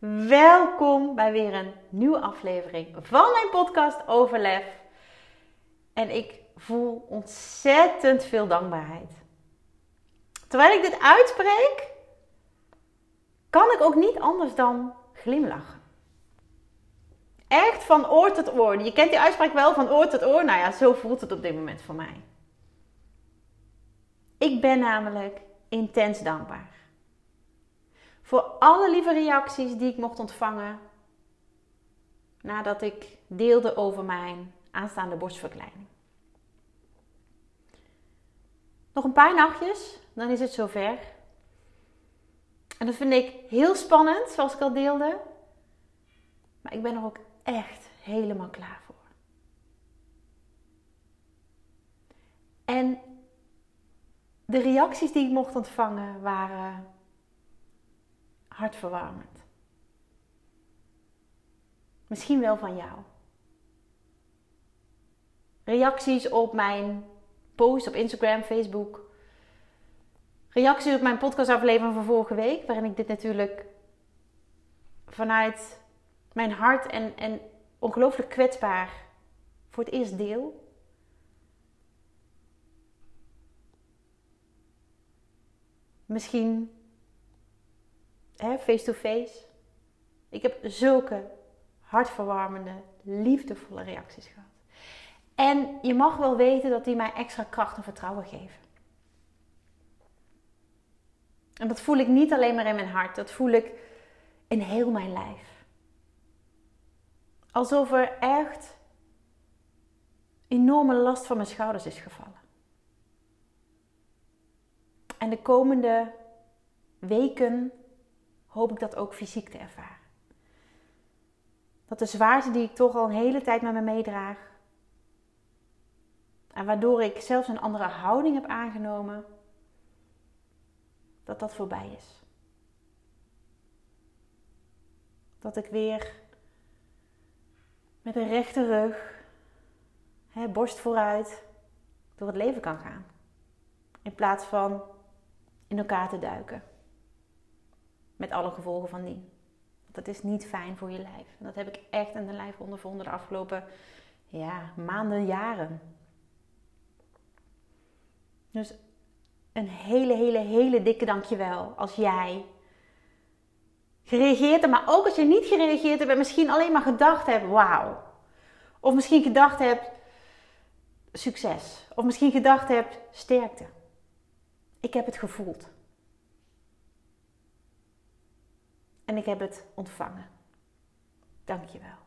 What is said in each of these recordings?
welkom bij weer een nieuwe aflevering van mijn podcast Overlef. En ik voel ontzettend veel dankbaarheid. Terwijl ik dit uitspreek, kan ik ook niet anders dan glimlachen. Echt van oor tot oor. Je kent die uitspraak wel van oor tot oor. Nou ja, zo voelt het op dit moment voor mij. Ik ben namelijk intens dankbaar. Voor alle lieve reacties die ik mocht ontvangen nadat ik deelde over mijn aanstaande borstverkleining. Nog een paar nachtjes, dan is het zover. En dat vind ik heel spannend, zoals ik al deelde. Maar ik ben er ook echt helemaal klaar voor. En de reacties die ik mocht ontvangen waren hartverwarmend. Misschien wel van jou. Reacties op mijn post op Instagram, Facebook. Reacties op mijn podcastaflevering van vorige week, waarin ik dit natuurlijk vanuit mijn hart en, en ongelooflijk kwetsbaar voor het eerst deel. Misschien face-to-face. Ik heb zulke hartverwarmende, liefdevolle reacties gehad. En je mag wel weten dat die mij extra kracht en vertrouwen geven. En dat voel ik niet alleen maar in mijn hart, dat voel ik in heel mijn lijf. Alsof er echt enorme last van mijn schouders is gevallen. En de komende weken hoop ik dat ook fysiek te ervaren. Dat de zwaarte die ik toch al een hele tijd met me meedraag, en waardoor ik zelfs een andere houding heb aangenomen, dat dat voorbij is. Dat ik weer met een rechte rug, hè, borst vooruit, door het leven kan gaan. In plaats van in elkaar te duiken. Met alle gevolgen van die. Dat is niet fijn voor je lijf. dat heb ik echt in de lijf ondervonden de afgelopen ja, maanden, jaren. Dus een hele, hele, hele dikke dankjewel als jij gereageerd hebt. Maar ook als je niet gereageerd hebt en misschien alleen maar gedacht hebt, wauw. Of misschien gedacht hebt, succes. Of misschien gedacht hebt, sterkte. Ik heb het gevoeld. En ik heb het ontvangen. Dank je wel.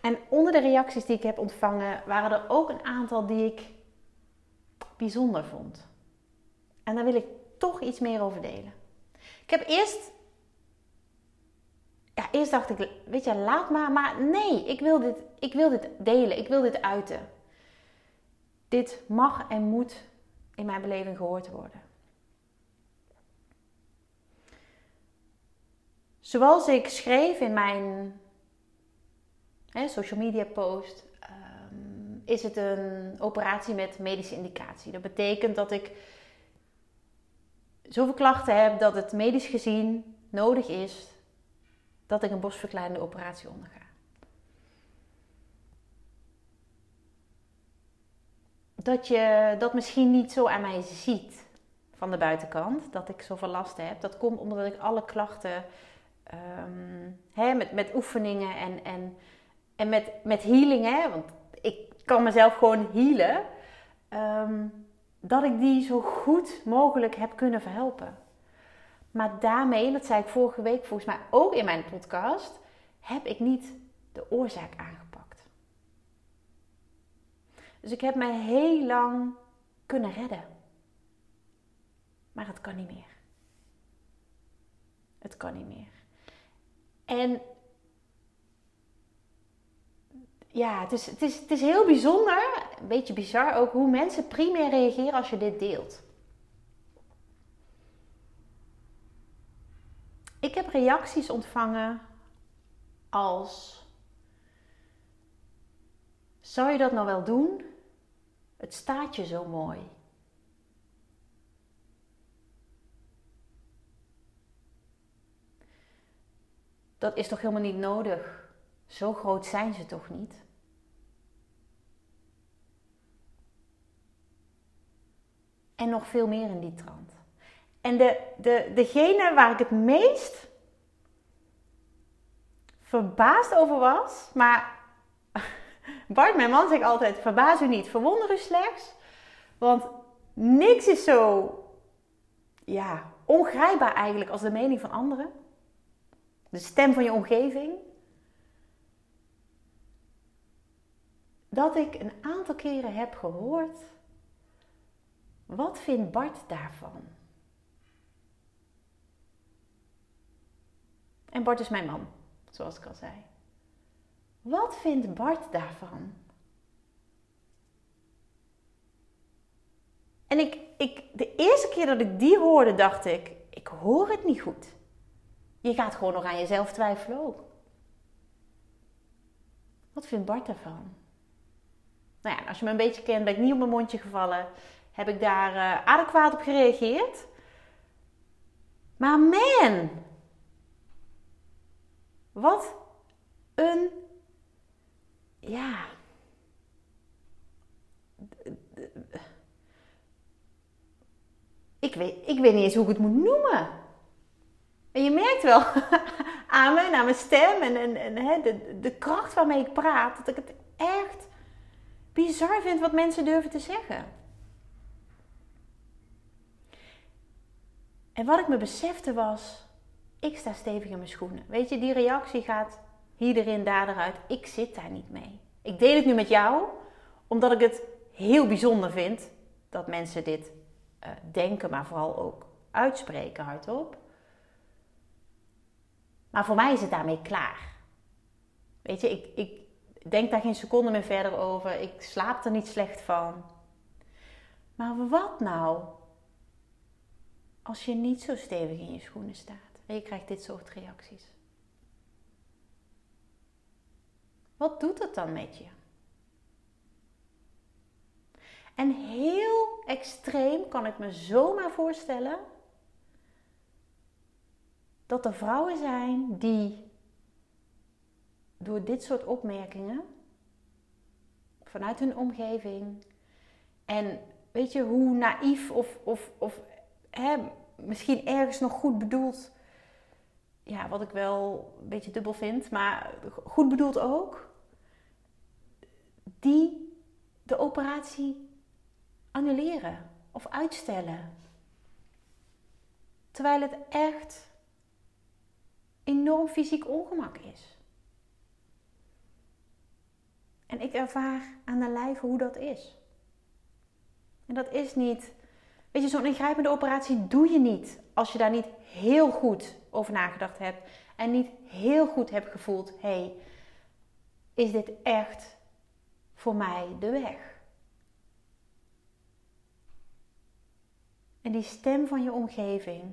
En onder de reacties die ik heb ontvangen waren er ook een aantal die ik bijzonder vond. En daar wil ik toch iets meer over delen. Ik heb eerst. Ja, eerst dacht ik, weet je, laat maar. Maar nee, ik wil dit, ik wil dit delen. Ik wil dit uiten. Dit mag en moet in mijn beleving gehoord worden. Zoals ik schreef in mijn hè, social media post, ehm, is het een operatie met medische indicatie. Dat betekent dat ik zoveel klachten heb dat het medisch gezien nodig is dat ik een borstverkleinende operatie onderga. Dat je dat misschien niet zo aan mij ziet van de buitenkant, dat ik zoveel last heb. Dat komt omdat ik alle klachten um, hè, met, met oefeningen en, en, en met, met healing, hè, want ik kan mezelf gewoon healen, ehm, dat ik die zo goed mogelijk heb kunnen verhelpen. Maar daarmee, dat zei ik vorige week volgens mij ook in mijn podcast, heb ik niet de oorzaak aangepakt. Dus ik heb mij heel lang kunnen redden. Maar het kan niet meer. Het kan niet meer. En ja, het is, het, is, het is heel bijzonder, een beetje bizar ook, hoe mensen primair reageren als je dit deelt. Ik heb reacties ontvangen als: Zou je dat nou wel doen? Het staat je zo mooi. Dat is toch helemaal niet nodig? Zo groot zijn ze toch niet? En nog veel meer in die trant. En de, de, degene waar ik het meest verbaasd over was, maar Bart, mijn man, zegt altijd: verbaas u niet, verwonder u slechts. Want niks is zo ja, ongrijpbaar eigenlijk als de mening van anderen. De stem van je omgeving. Dat ik een aantal keren heb gehoord. Wat vindt Bart daarvan? En Bart is mijn man, zoals ik al zei. Wat vindt Bart daarvan? En ik, ik, de eerste keer dat ik die hoorde, dacht ik: ik hoor het niet goed. Je gaat gewoon nog aan jezelf twijfelen ook. Wat vindt Bart daarvan? Nou ja, als je me een beetje kent, ben ik niet op mijn mondje gevallen. Heb ik daar uh, adequaat op gereageerd. Maar man, wat een ja. Ik weet, ik weet niet eens hoe ik het moet noemen. En je merkt wel aan me, aan mijn stem en, en, hè, de, de kracht waarmee ik praat, dat ik het echt bizar vind wat mensen durven te zeggen. En wat ik me besefte was, ik sta stevig in mijn schoenen. Weet je, die reactie gaat hier erin, daar eruit. Ik zit daar niet mee. Ik deel het nu met jou, omdat ik het heel bijzonder vind dat mensen dit uh, denken, maar vooral ook uitspreken hardop. Maar voor mij is het daarmee klaar. Weet je, ik, ik denk daar geen seconde meer verder over. Ik slaap er niet slecht van. Maar wat nou als je niet zo stevig in je schoenen staat en je krijgt dit soort reacties? Wat doet het dan met je? En heel extreem kan ik me zomaar voorstellen dat er vrouwen zijn die door dit soort opmerkingen vanuit hun omgeving en weet je hoe naïef of, of, of hè, misschien ergens nog goed bedoeld, ja, wat ik wel een beetje dubbel vind, maar goed bedoeld ook, die de operatie annuleren of uitstellen. Terwijl het echt enorm fysiek ongemak is. En ik ervaar aan de lijve hoe dat is. En dat is niet. Weet je, zo'n ingrijpende operatie doe je niet als je daar niet heel goed over nagedacht hebt en niet heel goed hebt gevoeld: hé, hey, is dit echt voor mij de weg. En die stem van je omgeving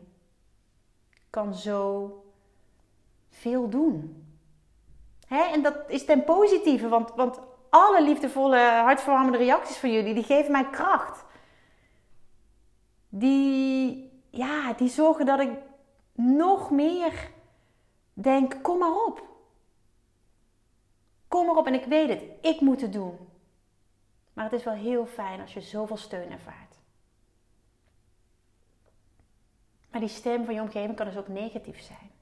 kan zo veel doen. Hè? En dat is ten positieve, want, want alle liefdevolle, hartverwarmende reacties van jullie, die geven mij kracht. Die, ja, die zorgen dat ik nog meer denk, kom maar op. Kom erop en ik weet het, ik moet het doen. Maar het is wel heel fijn als je zoveel steun ervaart. Maar die stem van je omgeving kan dus ook negatief zijn.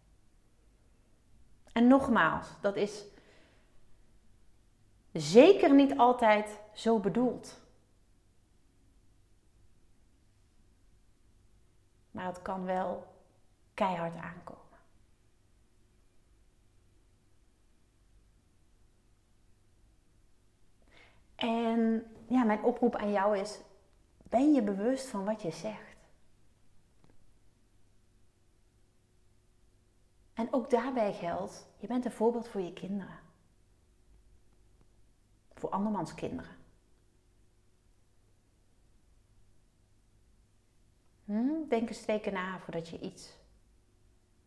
En nogmaals, dat is zeker niet altijd zo bedoeld. Maar het kan wel keihard aankomen. En ja, mijn oproep aan jou is: ben je bewust van wat je zegt? En ook daarbij geldt, je bent een voorbeeld voor je kinderen. Voor andermans kinderen. Hm? Denk eens twee keer na voordat je iets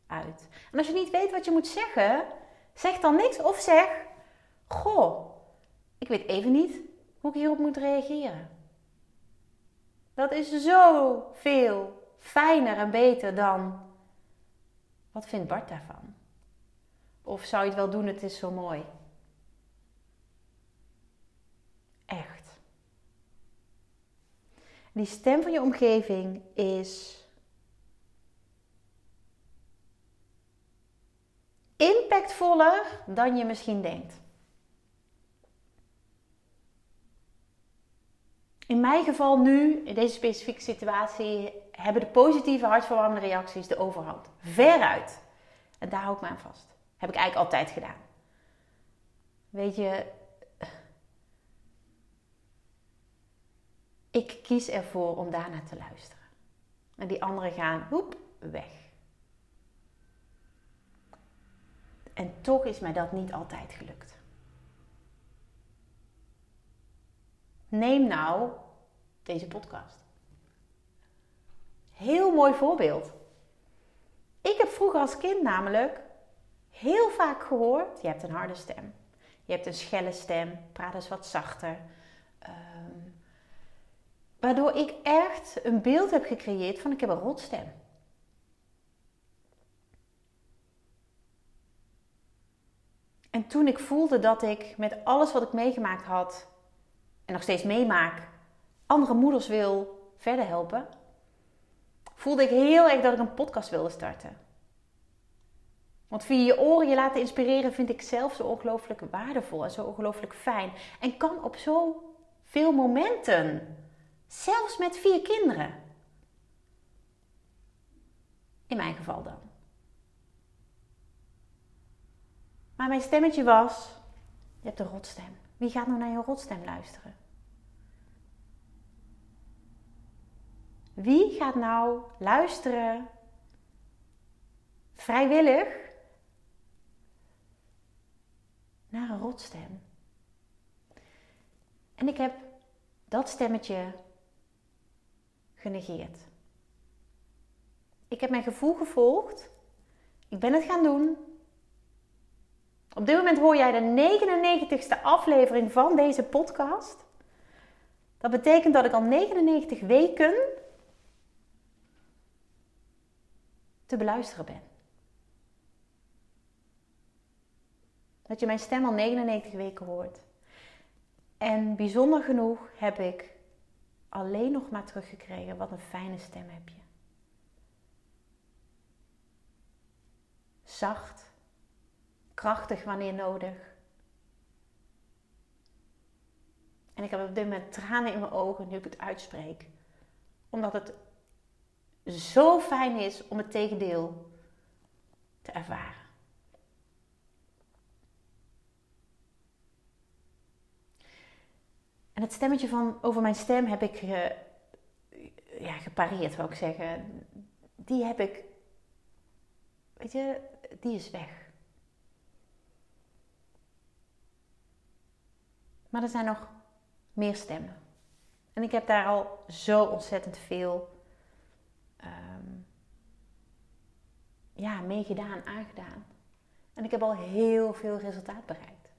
uit. En als je niet weet wat je moet zeggen, zeg dan niks of zeg: Goh, ik weet even niet hoe ik hierop moet reageren. Dat is zo veel fijner en beter dan wat vindt Bart daarvan? Of zou je het wel doen, het is zo mooi. Echt. Die stem van je omgeving is impactvoller dan je misschien denkt. In mijn geval nu, in deze specifieke situatie, hebben de positieve hartverwarmende reacties de overhand. Veruit. En daar hou ik me aan vast. Heb ik eigenlijk altijd gedaan. Weet je, ik kies ervoor om daarna te luisteren. En die anderen gaan, hoep, weg. En toch is mij dat niet altijd gelukt. Neem nou deze podcast. Heel mooi voorbeeld. Ik heb vroeger als kind namelijk heel vaak gehoord: je hebt een harde stem, je hebt een schelle stem, praat eens wat zachter. Ehm, waardoor ik echt een beeld heb gecreëerd van ik heb een rotstem. En toen ik voelde dat ik met alles wat ik meegemaakt had en nog steeds meemaak, andere moeders wil verder helpen, voelde ik heel erg dat ik een podcast wilde starten. Want via je oren je laten inspireren vind ik zelf zo ongelooflijk waardevol en zo ongelooflijk fijn. En kan op zoveel momenten. Zelfs met vier kinderen. In mijn geval dan. Maar mijn stemmetje was: je hebt een rotstem. Wie gaat nou naar je rotstem luisteren? Wie gaat nou luisteren vrijwillig naar een rotstem? En ik heb dat stemmetje genegeerd. Ik heb mijn gevoel gevolgd. Ik ben het gaan doen. Op dit moment hoor jij de 99ste aflevering van deze podcast. Dat betekent dat ik al 99 weken te beluisteren ben. Dat je mijn stem al 99 weken hoort. En bijzonder genoeg heb ik alleen nog maar teruggekregen wat een fijne stem heb je. Zacht, krachtig wanneer nodig. En ik heb op dit moment tranen in mijn ogen nu ik het uitspreek. Omdat het zo fijn is om het tegendeel te ervaren. En het stemmetje van over mijn stem heb ik ja, gepareerd, wil ik zeggen. Die heb ik, weet je, die is weg. Maar er zijn nog meer stemmen. En ik heb daar al zo ontzettend veel um, ja, meegedaan, aangedaan. En ik heb al heel veel resultaat bereikt.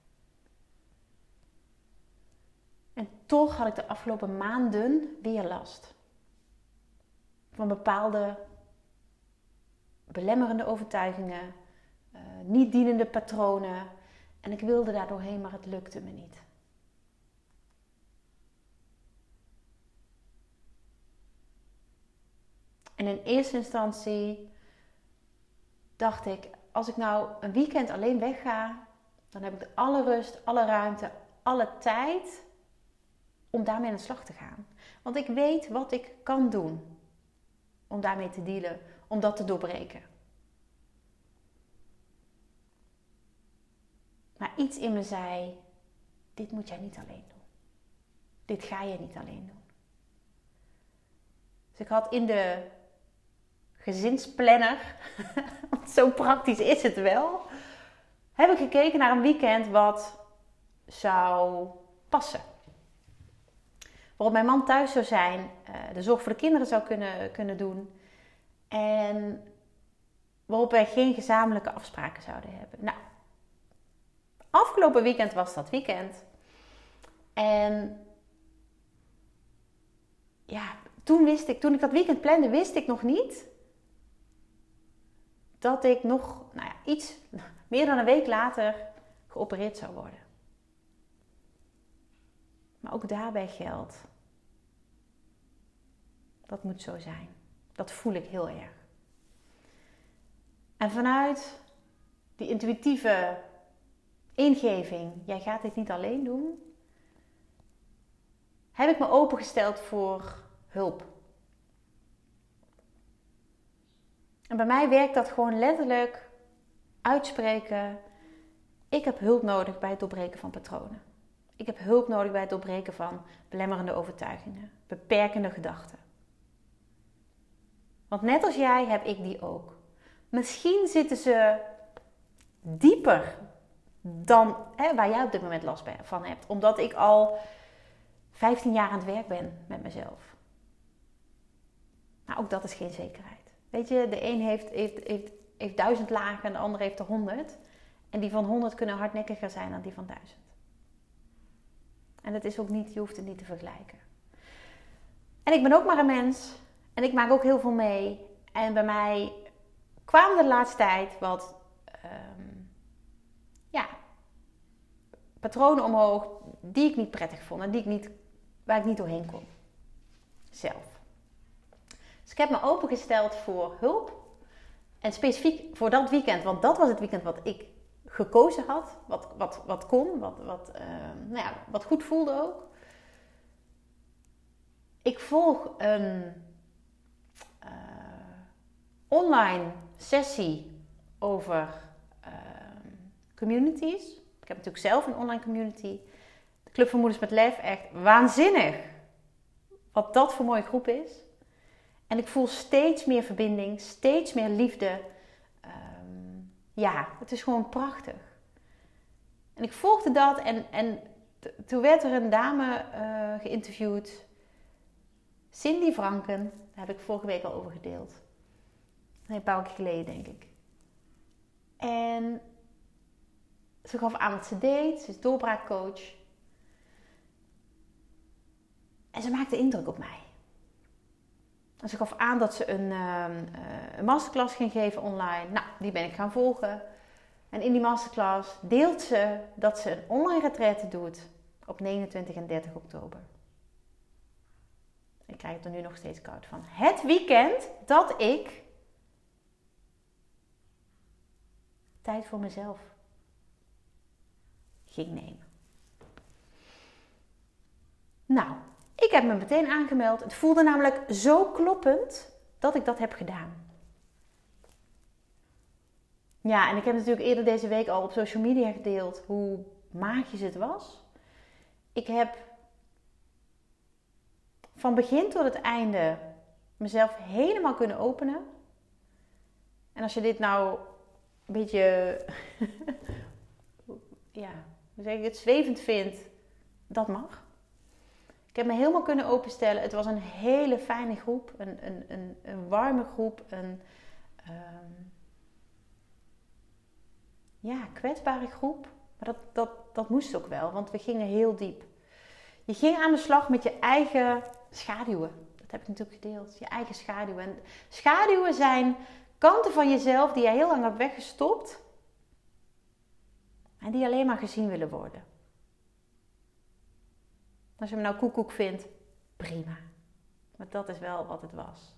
En toch had ik de afgelopen maanden weer last van bepaalde belemmerende overtuigingen, uh, niet dienende patronen. En ik wilde daar doorheen, maar het lukte me niet. En in eerste instantie dacht ik, als ik nou een weekend alleen wegga, dan heb ik alle rust, alle ruimte, alle tijd om daarmee aan de slag te gaan. Want ik weet wat ik kan doen om daarmee te dealen, om dat te doorbreken. Maar iets in me zei: dit moet jij niet alleen doen. Dit ga je niet alleen doen. Dus ik had in de gezinsplanner, want zo praktisch is het wel, heb ik gekeken naar een weekend wat zou passen. Waarop mijn man thuis zou zijn, eh, de zorg voor de kinderen zou kunnen, kunnen doen. En waarop wij geen gezamenlijke afspraken zouden hebben. Nou, afgelopen weekend was dat weekend. En ja, toen wist ik, toen ik dat weekend plande, wist ik nog niet dat ik nog nou ja, iets meer dan een week later geopereerd zou worden. Maar ook daarbij geldt. Dat moet zo zijn. Dat voel ik heel erg. En vanuit die intuïtieve ingeving, jij gaat dit niet alleen doen, heb ik me opengesteld voor hulp. En bij mij werkt dat gewoon letterlijk uitspreken. Ik heb hulp nodig bij het doorbreken van patronen. Ik heb hulp nodig bij het doorbreken van belemmerende overtuigingen, beperkende gedachten. Want net als jij heb ik die ook. Misschien zitten ze dieper dan hè, waar jij op dit moment last van hebt. Omdat ik al 15 jaar aan het werk ben met mezelf. Nou, ook dat is geen zekerheid. Weet je, de een heeft, heeft, heeft, heeft duizend lagen en de ander heeft er honderd. En die van 100 kunnen hardnekkiger zijn dan die van duizend. En dat is ook niet, je hoeft het niet te vergelijken. En ik ben ook maar een mens. En ik maak ook heel veel mee. En bij mij kwamen de laatste tijd wat ehm, ja, patronen omhoog die ik niet prettig vond en die ik niet, waar ik niet doorheen kon. Zelf. Dus ik heb me opengesteld voor hulp. En specifiek voor dat weekend, want dat was het weekend wat ik gekozen had. Wat, wat, wat kon, wat, wat, ehm, nou ja, wat goed voelde ook. Ik volg een uh, online sessie over ehm, communities. Ik heb natuurlijk zelf een online community. De Club van Moeders met Lef, echt waanzinnig. Wat dat voor mooie groep is. En ik voel steeds meer verbinding, steeds meer liefde. Ehm, ja, het is gewoon prachtig. En ik volgde dat en, en toen werd er een dame uh, geïnterviewd. Cindy Franken, daar heb ik vorige week al over gedeeld. een paar weken geleden, denk ik. En ze gaf aan wat ze deed. Ze is doorbraakcoach. En ze maakte indruk op mij. En ze gaf aan dat ze een, ehm, eh, een masterclass ging geven online. Nou, die ben ik gaan volgen. En in die masterclass deelt ze dat ze een online retraite doet op 29 en 30 oktober. Ik krijg er nu nog steeds koud van. Het weekend dat ik tijd voor mezelf ging nemen. Nou, ik heb me meteen aangemeld. Het voelde namelijk zo kloppend dat ik dat heb gedaan. Ja, en ik heb natuurlijk eerder deze week al op social media gedeeld hoe magisch het was. Ik heb van begin tot het einde mezelf helemaal kunnen openen. En als je dit nou een beetje, ja, hoe zeg ik het, zwevend vindt, dat mag. Ik heb me helemaal kunnen openstellen. Het was een hele fijne groep, een, een, een, een warme groep, een ehm, ja, kwetsbare groep. Maar dat, dat, dat moest ook wel, want we gingen heel diep. Je ging aan de slag met je eigen schaduwen. Dat heb ik natuurlijk gedeeld. Je eigen schaduwen. En schaduwen zijn kanten van jezelf die je heel lang hebt weggestopt. En die alleen maar gezien willen worden. Als je me nou koekoek vindt, prima. Maar dat is wel wat het was.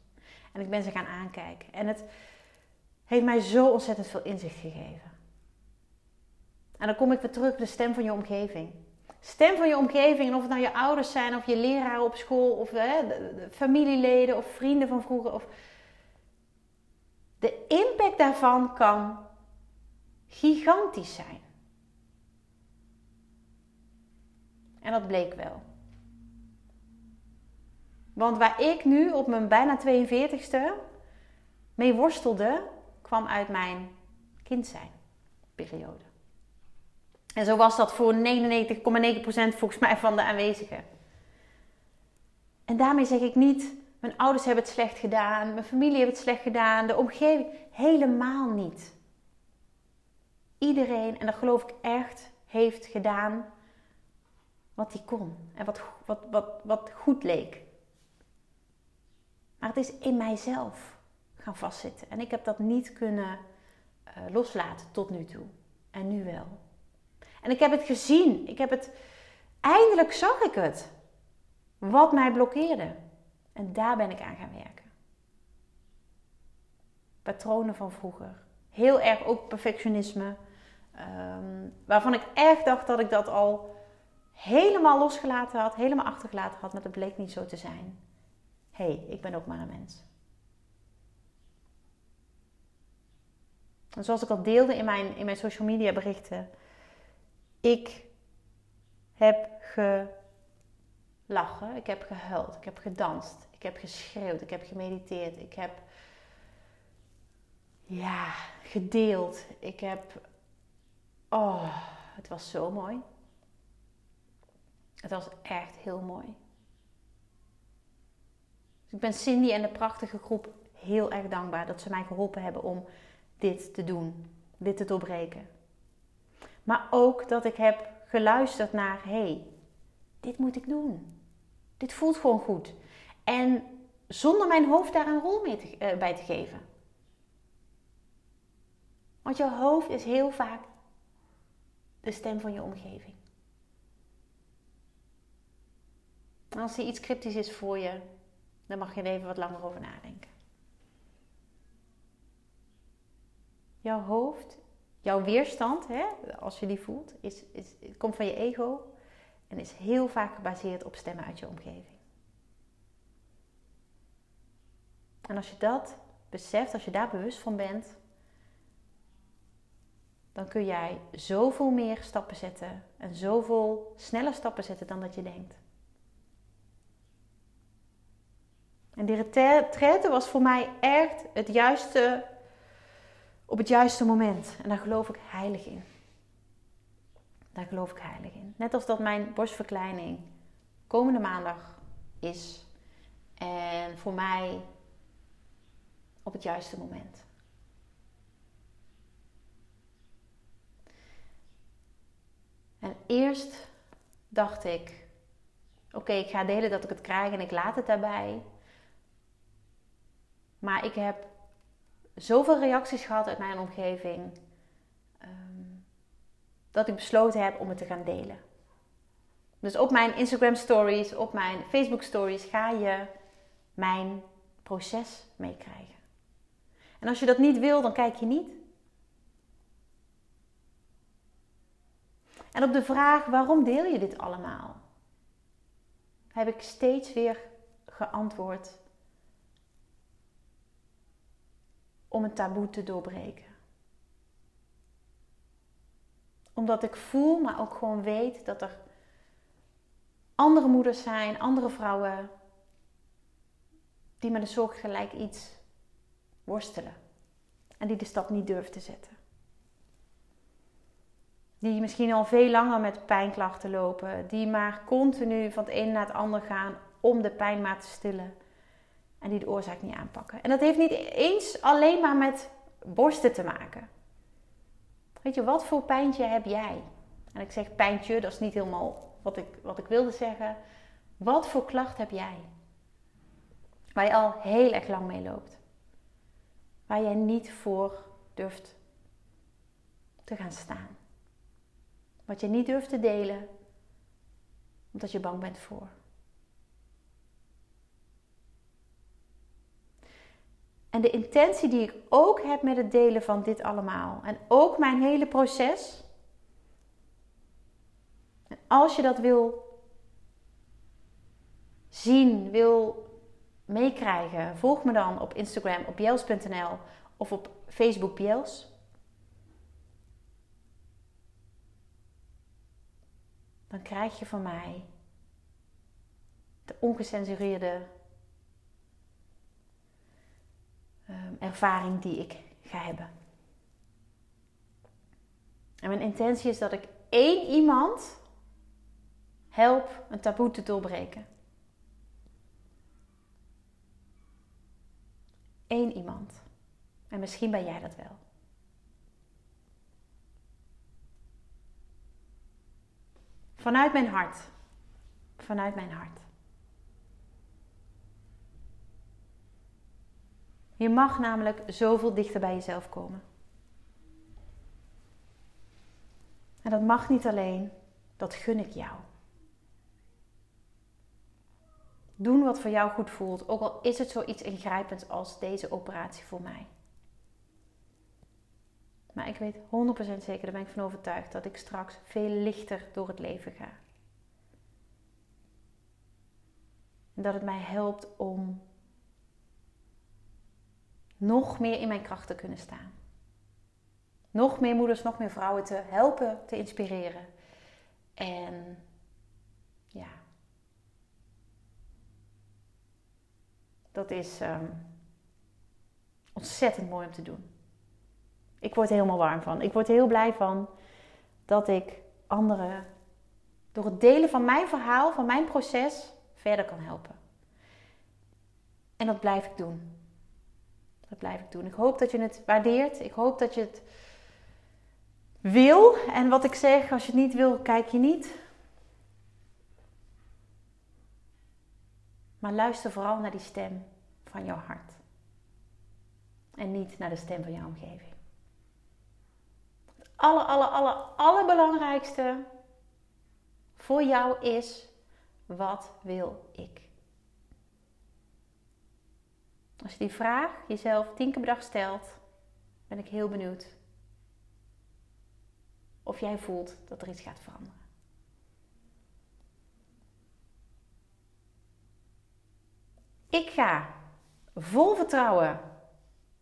En ik ben ze gaan aankijken. En het heeft mij zo ontzettend veel inzicht gegeven. En dan kom ik weer terug, de stem van je omgeving. Stem van je omgeving, en of het nou je ouders zijn, of je leraren op school, of hè, de, familieleden, of vrienden van vroeger. Of... De impact daarvan kan gigantisch zijn. En dat bleek wel. Want waar ik nu op mijn bijna 42ste mee worstelde, kwam uit mijn kind zijn periode. En zo was dat voor 99,9% volgens mij van de aanwezigen. En daarmee zeg ik niet, mijn ouders hebben het slecht gedaan, mijn familie heeft het slecht gedaan, de omgeving. Helemaal niet. Iedereen, en dat geloof ik echt, heeft gedaan wat hij kon en wat, wat, wat, wat goed leek. Maar het is in mijzelf gaan vastzitten. En ik heb dat niet kunnen uh, loslaten tot nu toe. En nu wel. En ik heb het gezien. Ik heb het. Eindelijk zag ik het. Wat mij blokkeerde. En daar ben ik aan gaan werken. Patronen van vroeger. Heel erg ook perfectionisme. Um, waarvan ik echt dacht dat ik dat al helemaal losgelaten had, helemaal achtergelaten had, maar dat bleek niet zo te zijn. Hé, hey, ik ben ook maar een mens. En zoals ik al deelde in mijn, in mijn social media berichten, ik heb gelachen, ik heb gehuild, ik heb gedanst, ik heb geschreeuwd, ik heb gemediteerd, ik heb ja, gedeeld, ik heb. Oh, het was zo mooi. Het was echt heel mooi. Dus ik ben Cindy en de prachtige groep heel erg dankbaar dat ze mij geholpen hebben om dit te doen, dit te doorbreken. Maar ook dat ik heb geluisterd naar: hé, hey, dit moet ik doen. Dit voelt gewoon goed. En zonder mijn hoofd daar een rol mee te, uh, bij te geven. Want je hoofd is heel vaak de stem van je omgeving. als die iets cryptisch is voor je, dan mag je even wat langer over nadenken. Jouw hoofd, jouw weerstand, hè, als je die voelt, is, is, komt van je ego en is heel vaak gebaseerd op stemmen uit je omgeving. En als je dat beseft, als je daar bewust van bent, dan kun jij zoveel meer stappen zetten en zoveel sneller stappen zetten dan dat je denkt. En die retraite was voor mij echt het juiste, op het juiste moment. En daar geloof ik heilig in. Daar geloof ik heilig in. Net als dat mijn borstverkleining komende maandag is. En voor mij op het juiste moment. En eerst dacht ik: oké, ik ga delen dat ik het krijg en ik laat het daarbij. Maar ik heb zoveel reacties gehad uit mijn omgeving ehm, dat ik besloten heb om het te gaan delen. Dus op mijn Instagram stories, op mijn Facebook stories ga je mijn proces meekrijgen. En als je dat niet wil, dan kijk je niet. En op de vraag waarom deel je dit allemaal, heb ik steeds weer geantwoord om een taboe te doorbreken. Omdat ik voel, maar ook gewoon weet dat er andere moeders zijn, andere vrouwen, die met een soortgelijk iets worstelen. En die de stap niet durven te zetten. Die misschien al veel langer met pijnklachten lopen. Die maar continu van het een naar het ander gaan om de pijn maar te stillen en die de oorzaak niet aanpakken. En dat heeft niet eens alleen maar met borsten te maken. Weet je, wat voor pijntje heb jij? En ik zeg pijntje, dat is niet helemaal wat ik, wat ik wilde zeggen. Wat voor klacht heb jij? Waar je al heel erg lang mee loopt. Waar jij niet voor durft te gaan staan. Wat je niet durft te delen, omdat je bang bent voor. En de intentie die ik ook heb met het delen van dit allemaal. En ook mijn hele proces. En als je dat wil zien, wil meekrijgen, volg me dan op Instagram op jels.nl of op Facebook Jels. Dan krijg je van mij de ongecensureerde ervaring die ik ga hebben. En mijn intentie is dat ik één iemand help een taboe te doorbreken. Eén iemand. En misschien ben jij dat wel. Vanuit mijn hart. Vanuit mijn hart. Je mag namelijk zoveel dichter bij jezelf komen. En dat mag niet alleen, dat gun ik jou. Doen wat voor jou goed voelt, ook al is het zoiets ingrijpends als deze operatie voor mij. Maar ik weet 100% zeker, daar ben ik van overtuigd, dat ik straks veel lichter door het leven ga. En dat het mij helpt om nog meer in mijn kracht te kunnen staan. Nog meer moeders, nog meer vrouwen te helpen, te inspireren. En ja, dat is ehm, ontzettend mooi om te doen. Ik word er helemaal warm van. Ik word er heel blij van dat ik anderen door het delen van mijn verhaal, van mijn proces, verder kan helpen. En dat blijf ik doen. Dat blijf ik doen. Ik hoop dat je het waardeert. Ik hoop dat je het wil. En wat ik zeg, als je het niet wil, kijk je niet. Maar luister vooral naar die stem van jouw hart. En niet naar de stem van jouw omgeving. Het aller, aller, aller, allerbelangrijkste voor jou is: wat wil ik? Als je die vraag jezelf tien keer per dag stelt, ben ik heel benieuwd of jij voelt dat er iets gaat veranderen. Ik ga vol vertrouwen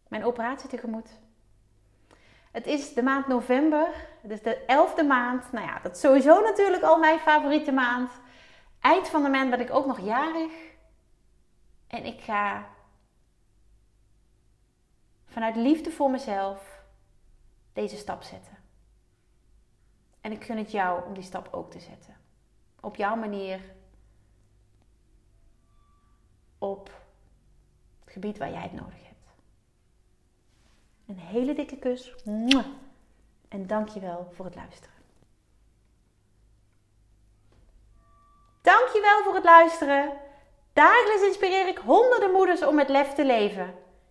mijn operatie tegemoet. Het is de maand november, het is de elfde maand. Nou ja, dat is sowieso natuurlijk al mijn favoriete maand. Eind van de maand ben ik ook nog jarig. En ik ga vanuit liefde voor mezelf deze stap zetten. En ik gun het jou om die stap ook te zetten. Op jouw manier. Op het gebied waar jij het nodig hebt. Een hele dikke kus. En dankjewel voor het luisteren. Dankjewel voor het luisteren. Dagelijks inspireer ik honderden moeders om met lef te leven.